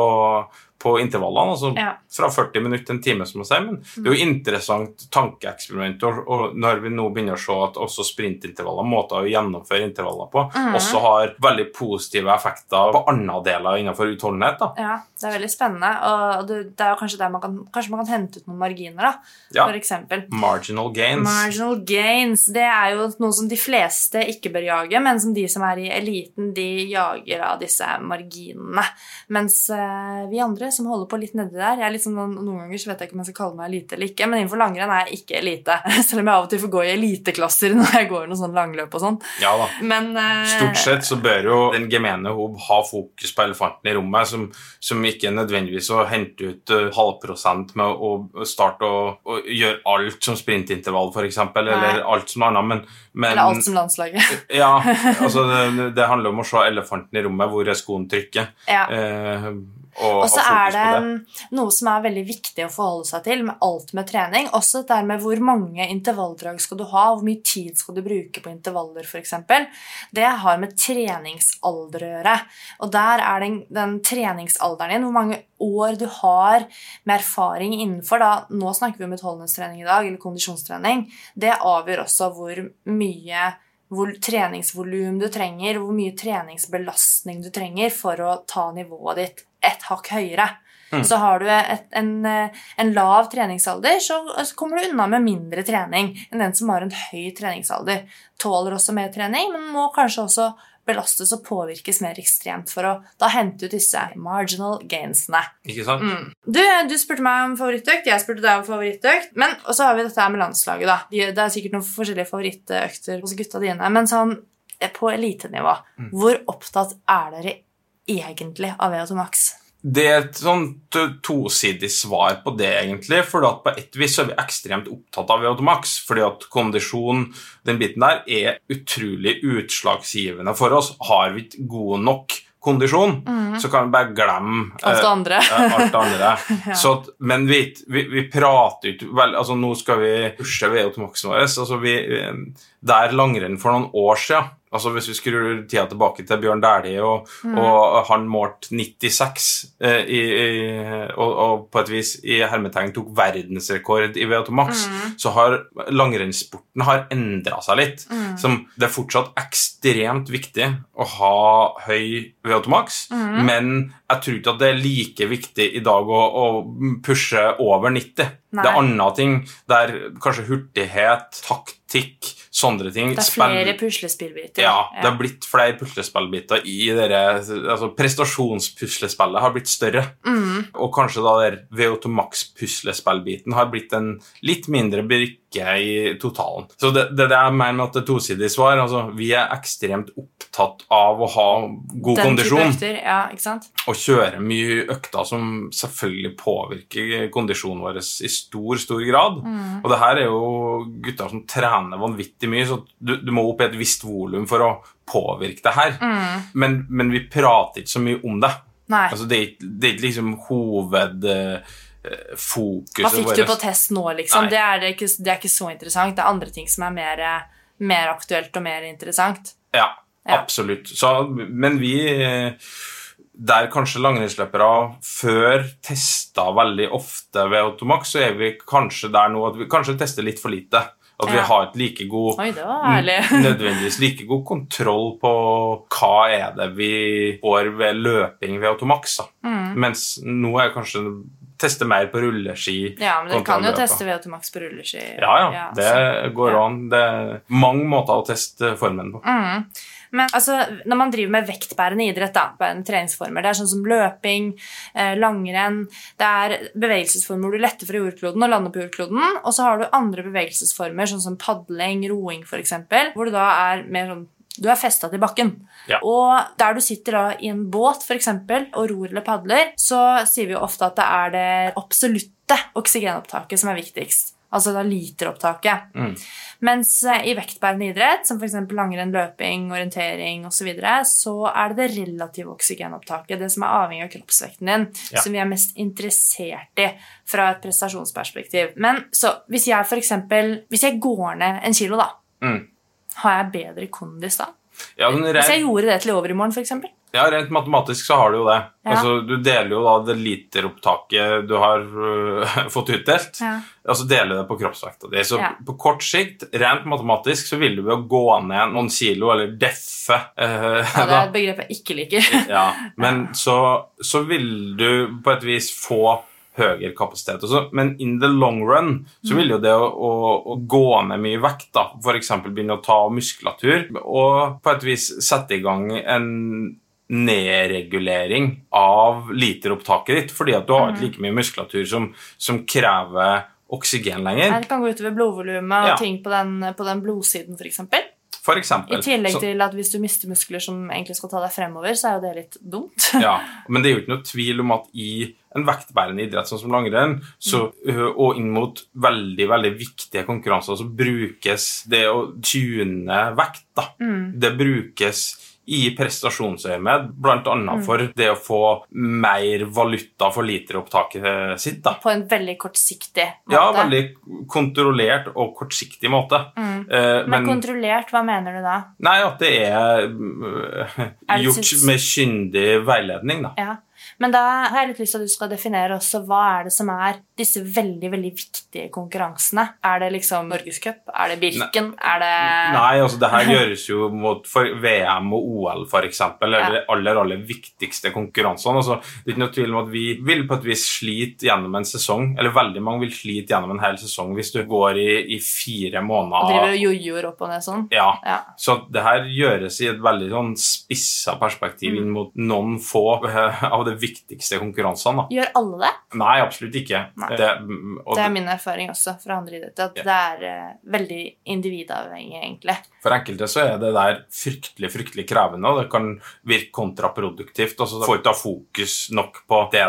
på intervallene. Altså Ja. fra 40 minutter til en time, som man sier. Men det er jo interessant tankeeksperiment. Og, og når vi nå begynner å se at også sprintintervaller, måter å gjennomføre intervaller på, mm. også har veldig positive effekter på andre deler innenfor utholdenhet. da. Ja, det er veldig spennende. Og det, det er jo kanskje der man kan, kanskje man kan hente ut noen marginer, da. Ja. For eksempel. Marginal gains. Marginal gains det er jo noe som de fleste ikke bør jage, men som de som er i eliten, de jager av disse marginene. Mens eh, vi andre som holder på litt nedi der jeg er sånn, Noen ganger så vet jeg ikke om jeg skal kalle meg elite eller ikke, men innenfor langrenn er jeg ikke elite. Selv om jeg av og til får gå i eliteklasser når jeg går noen sånn langløp og sånn. Ja da. Men uh, Stort sett så bør jo den gemene hob ha fokus på elefanten i rommet, som, som ikke nødvendigvis å hente ut uh, halvprosent med å starte å, å gjøre alt som sprintintervall, f.eks., eller alt som annet, men, men Eller alt som landslaget. Ja, altså det, det handler om å se elefanten i rommet, hvor er skoen trykker. ja. Å Og så er det det. noe som er veldig viktig å forholde seg til med alt med trening. Også det med hvor mange intervalldrag skal du ha, hvor mye tid skal du bruke på intervaller f.eks. Det har med treningsalder å gjøre. Og der er den, den treningsalderen din, hvor mange år du har med erfaring innenfor da, Nå snakker vi om utholdenhetstrening i dag, eller kondisjonstrening. Det avgjør også hvor mye hvor treningsvolum du trenger, hvor mye treningsbelastning du trenger for å ta nivået ditt et hakk høyere. Mm. Så har du et, en, en lav treningsalder, så, så kommer du unna med mindre trening enn den som har en høy treningsalder. Tåler også mer trening, men må kanskje også belastes og påvirkes mer ekstremt for å da hente ut disse marginal gainsene. Ikke sant? Mm. Du, du spurte meg om favorittøkt, jeg spurte deg om favorittøkt. Men og så har vi dette her med landslaget. da. Det er sikkert noen forskjellige favorittøkter hos gutta dine. Men sånn eh, på elitenivå, Mm. hvor opptatt er dere egentlig av VO2 Max? Det er et sånt tosidig svar på det, egentlig. For på et vis så er vi ekstremt opptatt av VO2 Max. Fordi at kondisjon, den biten der, er utrolig utslagsgivende for oss. Har vi ikke god nok kondisjon, så kan vi bare glemme. Alt det eh, andre. alt det andre. Ja. Så men vi, vi, vi prater ikke vel, altså Nå skal vi pushe VO2 Maxen vår. Altså vi, eh, der langrenn for noen år siden altså Hvis vi skrur tida tilbake til Bjørn Dæhlie, og, Mm. og han målte 96 eh, i, i, og, og på et vis i hermetegn tok verdensrekord i VO2 Max, Mm. så har langrennssporten har endra seg litt. Som det er fortsatt ekstremt viktig å ha høy VO2 Max, Mm. men jeg tror ikke at det er like viktig i dag å, å pushe over 90. Nei. Det er andre ting der kanskje hurtighet, taktikk, sånne ting Det er flere puslespillbiter. ja, det har blitt flere puslespillbiter i dere altså Prestasjonspuslespillet har blitt større. Mm. Og kanskje da der VO2 Max-puslespillbiten har blitt en litt mindre brikke i totalen. Så det, det er det jeg mener med at det er tosidig svar. Altså, vi er ekstremt opptatt av å ha god Den kondisjon økter, ja, ikke sant? og kjøre mye økter som selvfølgelig påvirker kondisjonen vår i stor, stor grad. Mm. Og det her er jo gutter som trener vanvittig mye, så du, du må opp i et visst volum for å påvirke det her. Mm. Men, men vi prater ikke så mye om det. Altså, det, er, det er ikke liksom hovedfokuset Hva fikk du på test nå, liksom? Det er, det, ikke, det er ikke så interessant. Det er andre ting som er mer, eh, mer aktuelt og mer interessant. Ja, Ja. absolutt. Så, men vi der kanskje langrennsløpere før testa veldig ofte ved Automax, så er vi kanskje der nå at vi kanskje tester litt for lite. At vi har et like god Oi, nødvendigvis like god kontroll på hva er det vi får ved løping ved Automax. Mm. Mens nå er kanskje teste mer på rulleski. Ja, men du kan jo teste VO2 Max på rulleski. Ja, ja, det så- går ja. an. Det er mange måter å teste formen på. Mm. Men altså, når man driver med vektbærende idrett, da, bærende treningsformer, det er sånn som løping, eh, langrenn Det er bevegelsesformer hvor du letter fra jordkloden og lander på jordkloden. Og så har du andre bevegelsesformer, sånn som padling, roing f.eks., hvor du da er mer sånn du er festa til bakken. Ja. Og der du sitter da i en båt for eksempel, og ror eller padler, så sier vi jo ofte at det er det absolutte oksygenopptaket som er viktigst. Altså da literopptaket. Mm. Mens eh, i vektbærende idrett, som f.eks. langrenn, løping, orientering osv., så, videre, så er det det relative oksygenopptaket, det som er avhengig av kroppsvekten din, Ja. som vi er mest interessert i fra et prestasjonsperspektiv. Men så hvis jeg f.eks. Hvis jeg går ned en kilo, da, Mm. har jeg bedre kondis da? Ja, Hvis jeg gjorde det til i overmorgen, f.eks.? Ja, rent matematisk så har du jo det. Ja. Altså, du deler jo da det literopptaket du har uh, fått utdelt, Ja. og så deler du det på kroppsvekta di. Så Ja. på kort sikt, rent matematisk, så vil du å gå ned noen kilo, eller deffe Uh, Ja, det er et begrep jeg ikke liker. Ja, men så, så vil du på et vis få høyere kapasitet. Også. Men in the long run så vil jo det å, å, å gå ned mye vekt, da, f.eks. begynne å ta muskulatur, og på et vis sette i gang en nedregulering av literopptaket ditt, fordi at du har ikke like mye muskulatur som, som krever oksygen lenger. Det kan gå utover blodvolumet og Ja. ting på den, på den blodsiden, f.eks. For eksempel. I tillegg Så- til at hvis du mister muskler som egentlig skal ta deg fremover, så er jo det litt dumt. Ja, men det er jo ikke noe tvil om at i en vektbærende idrett sånn som langrenn, så, og inn mot veldig veldig viktige konkurranser, så brukes det å tune vekt. da. Mm. Det brukes i prestasjonsøyemed, bl.a. Mm. for det å få mer valuta for literopptaket sitt. da. På en veldig kortsiktig måte. Ja, veldig kontrollert og kortsiktig måte. Mm. Eh, Men kontrollert, hva mener du da? Nei, at det er Er det gjort syns- med kyndig veiledning, da. Ja. Men da har jeg litt lyst til at du skal definere også hva er det som er disse veldig veldig viktige konkurransene. Er det liksom Norgescup? Er det Birken? Er det Nei, altså det her gjøres jo mot for VM og OL, for eksempel, ja. de aller, aller viktigste konkurransene. Altså, det er ikke noe tvil om at vi vil på et vis slite gjennom en sesong, eller veldig mange vil slite gjennom en hel sesong hvis du går i, i fire Og driver og jojoer opp og ned sånn? Ja, Ja. så det her gjøres i et veldig sånn spissa perspektiv Mm. inn mot noen få av det de viktigste konkurransene. da. Gjør alle det? Nei, absolutt ikke. Nei. Det, og Det er min erfaring også fra andre idretter, at Ja. det er uh, veldig individavhengig, egentlig. For enkelte så er det der fryktelig fryktelig krevende, og det kan virke kontraproduktivt. Altså, du får ikke fokus nok på det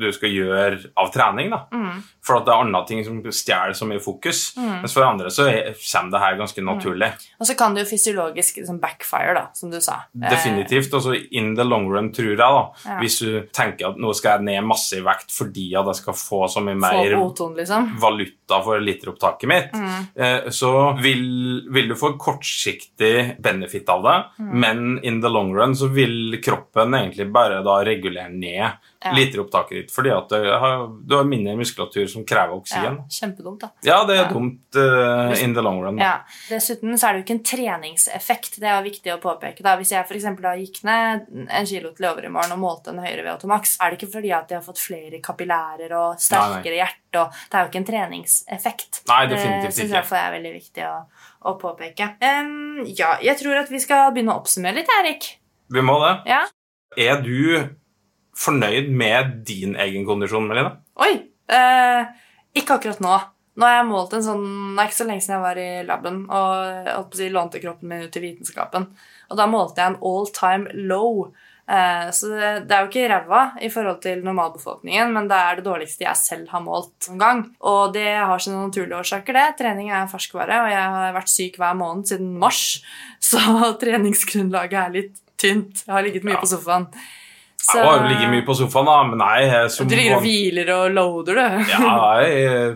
du skal gjøre av trening. da. Mm. For at det er andre ting som stjeler så mye fokus. Mens for andre så er, kommer det her ganske naturlig. Og så kan det jo fysiologisk liksom backfire, da, som du sa. Eh, Definitivt. Altså in the long run, tror jeg, da. Ja. Hvis du tenker at nå skal jeg ned masse i vekt fordi at jeg skal få så mye mer O-ton, liksom. valuta for literopptaket mitt, Mm. eh, så vil, vil du få kortsiktig benefit av det, Mm. men in the long run så vil kroppen egentlig bare da regulere ned Ja. literopptaket ditt, fordi at du har, du har mindre muskulatur som krever oksygen. Ja, kjempedumt, da. Ja, det er Ja. dumt uh, in the long run. Ja. Dessuten så er det jo ikke en treningseffekt. Det er viktig å påpeke. da. Hvis jeg for da gikk ned en kilo til over i morgen og målte en høyere VO2 max, er det ikke fordi at de har fått flere kapillærer og sterkere hjerte. og Det er jo ikke en treningseffekt. Nei, definitivt Det syns ikke. jeg i er veldig viktig å, å påpeke. Um, ja, jeg tror at vi skal begynne å oppsummere litt, Erik. Vi må det. Ja. Er du fornøyd med din egen kondisjon, Melina? Oi! Eh, ikke akkurat nå. Nå har jeg målt en sånn Det er ikke så lenge siden jeg var i laben og si, lånte kroppen min ut til vitenskapen. Og da målte jeg en all time low. Eh, så det, det er jo ikke ræva i forhold til normalbefolkningen, men det er det dårligste jeg selv har målt noen gang. Og det har sine naturlige årsaker, det. Trening er ferskvare, og jeg har vært syk hver måned siden mars. Så treningsgrunnlaget er litt tynt. Jeg har ligget mye Ja. på sofaen. Så Jeg har ligget mye på sofaen, da, men nei jeg som Du ligger og hviler og loader, du. Ja, jeg er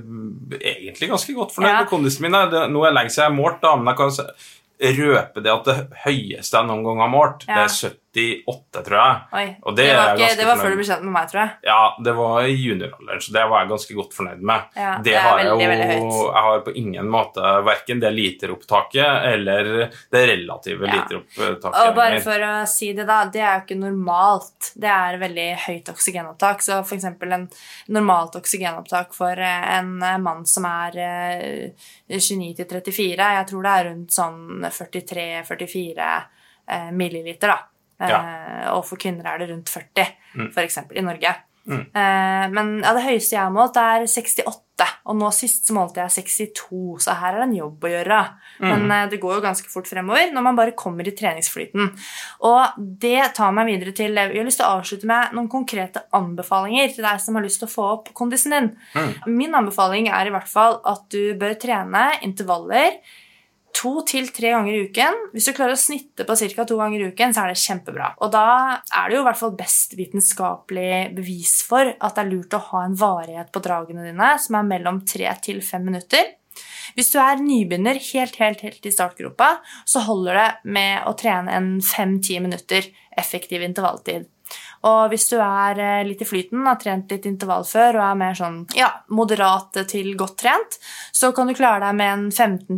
egentlig ganske godt fornøyd Ja. med kondisen min. Det, nå er lenge siden jeg har målt, da, men jeg kan røpe det at det høyeste jeg noen gang har målt, Ja. det er 78, tror jeg. Oi. Og det det, var ikke, det var før du ble kjent med meg, tror jeg. Ja, det var i junioralderen, så det var jeg ganske godt fornøyd med. Ja, det, det er veldig, jeg jo. Jeg har på ingen måte verken det literopptaket eller det relative Ja. literopptaket. Og bare for å si det, da, det er jo ikke normalt. Det er veldig høyt oksygenopptak. Så for eksempel en normalt oksygenopptak for eh, en eh, mann som er eh, 29 til 34, jeg tror det er rundt sånn 43-44 eh, milliliter, da. Eh, Og for kvinner er det rundt 40, Mm. eksempel, i Norge. Mm. Eh, men ja, det høyeste jeg har målt, er 68. Og nå sist så målte jeg 62, så her er det en jobb å gjøre. Men Mm. eh, det går jo ganske fort fremover når man bare kommer i treningsflyten. Og det tar meg videre til Jeg har lyst til å avslutte med noen konkrete anbefalinger til deg som har lyst til å få opp kondisen din. Mm. Min anbefaling er i hvert fall at du bør trene intervaller to til tre ganger i uken. Hvis du klarer å snitte på ca. to ganger i uken, så er det kjempebra. Og da er det jo i hvert fall best vitenskapelig bevis for at det er lurt å ha en varighet på dragene dine som er mellom tre til fem minutter. Hvis du er nybegynner helt, helt, helt i startgropa, så holder det med å trene en fem-ti minutter effektiv intervalltid. Og hvis du er eh, litt i flyten, har trent litt intervall før og er mer sånn ja, moderat til godt trent, så kan du klare deg med en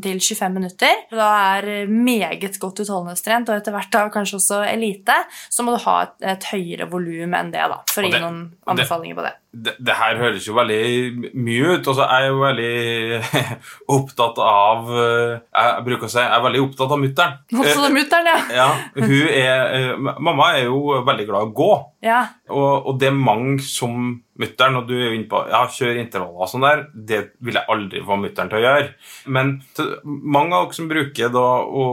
15-25 minutter. Da er meget godt utholdenhetstrent, og etter hvert da kanskje også elite, så må du ha et, et høyere volum enn det, da, for å gi noen anbefalinger på det. Det, det her høres jo veldig mye ut. Altså, jeg er jo veldig opptatt av eh, Jeg bruker å si jeg er veldig opptatt av mutter'n. Også mutter'n, ja. Ja, er, eh, mamma er jo veldig glad i å gå, ja. og, og det er mange som mutter'n, og du er jo inne på ja, kjør intervaller og sånn der, det vil jeg aldri få mutter'n til å gjøre. Men til, mange av dere som bruker da å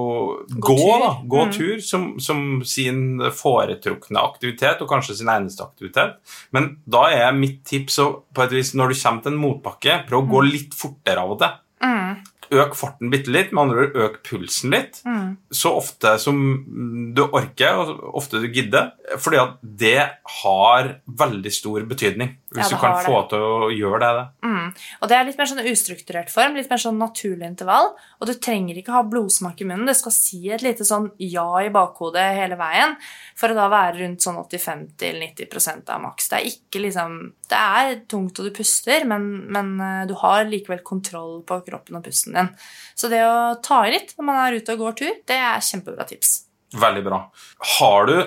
gå, tur. da, gå Mm. tur som, som sin foretrukne aktivitet, og kanskje sin eneste aktivitet. Men da er mitt tips å, på et vis, når du kommer til en motbakke, prøv å gå litt fortere av og til. Mm. Øk farten bitte litt, med andre ord øk pulsen litt, Mm. så ofte som du orker, og ofte du gidder. Fordi at det har veldig stor betydning. Hvis ja, du kan få det. til å gjøre det. det. Mm. Og det er litt mer sånn ustrukturert form, litt mer sånn naturlig intervall. Og du trenger ikke ha blodsmak i munnen. Det skal si et lite sånn ja i bakhodet hele veien for å da være rundt sånn 85-90% av maks. Det er ikke liksom Det er tungt, og du puster, men, men eh, du har likevel kontroll på kroppen og pusten din. Så det å ta i litt når man er ute og går tur, det er kjempebra tips. Veldig bra. Har du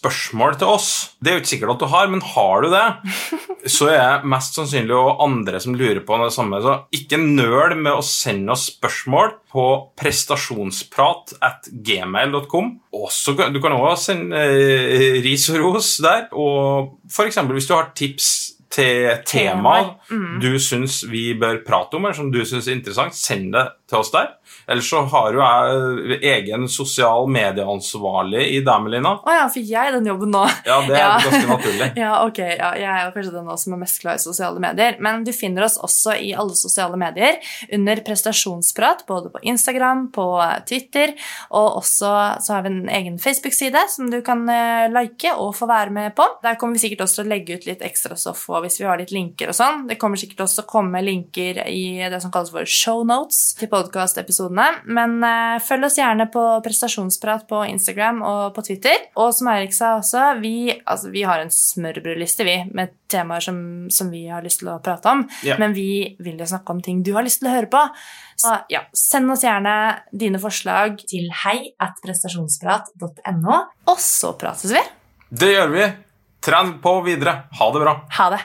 spørsmål til oss? Det er jo ikke sikkert at du har, men har du det, så er jeg mest sannsynlig og andre som lurer på det samme. Så ikke nøl med å sende oss spørsmål på prestasjonsprat at gmail.com. Du kan også sende eh, ris og ros der. Og for eksempel hvis du har tips til tema mm. du syns vi bør prate om, eller som du syns er interessant, send det til oss der. Ellers så har jo jeg egen sosial medieansvarlig i Damelina. Å ja, fikk jeg den jobben nå? Ja, det er Ja. ganske naturlig. Ja, ok. Ja, jeg er jo kanskje den som er mest glad i sosiale medier. Men du finner oss også i alle sosiale medier under prestasjonsprat, både på Instagram, på Twitter, og også så har vi en egen Facebook-side som du kan eh, like og få være med på. Der kommer vi sikkert også til å legge ut litt ekstra stoff hvis vi har litt linker og sånn. Det kommer sikkert også til å komme linker i det som kalles for show notes til podkast-episodene. Men uh, følg oss gjerne på prestasjonsprat på Instagram og på Twitter. Og som Eirik sa også, vi, altså, vi har en smørbrødliste vi, med temaer som, som vi har lyst til å prate om. Ja. Men vi vil jo snakke om ting du har lyst til å høre på. Så ja, send oss gjerne dine forslag til hei at prestasjonsprat.no, og så prates vi. Det gjør vi. Tren på videre. Ha det bra. Ha det!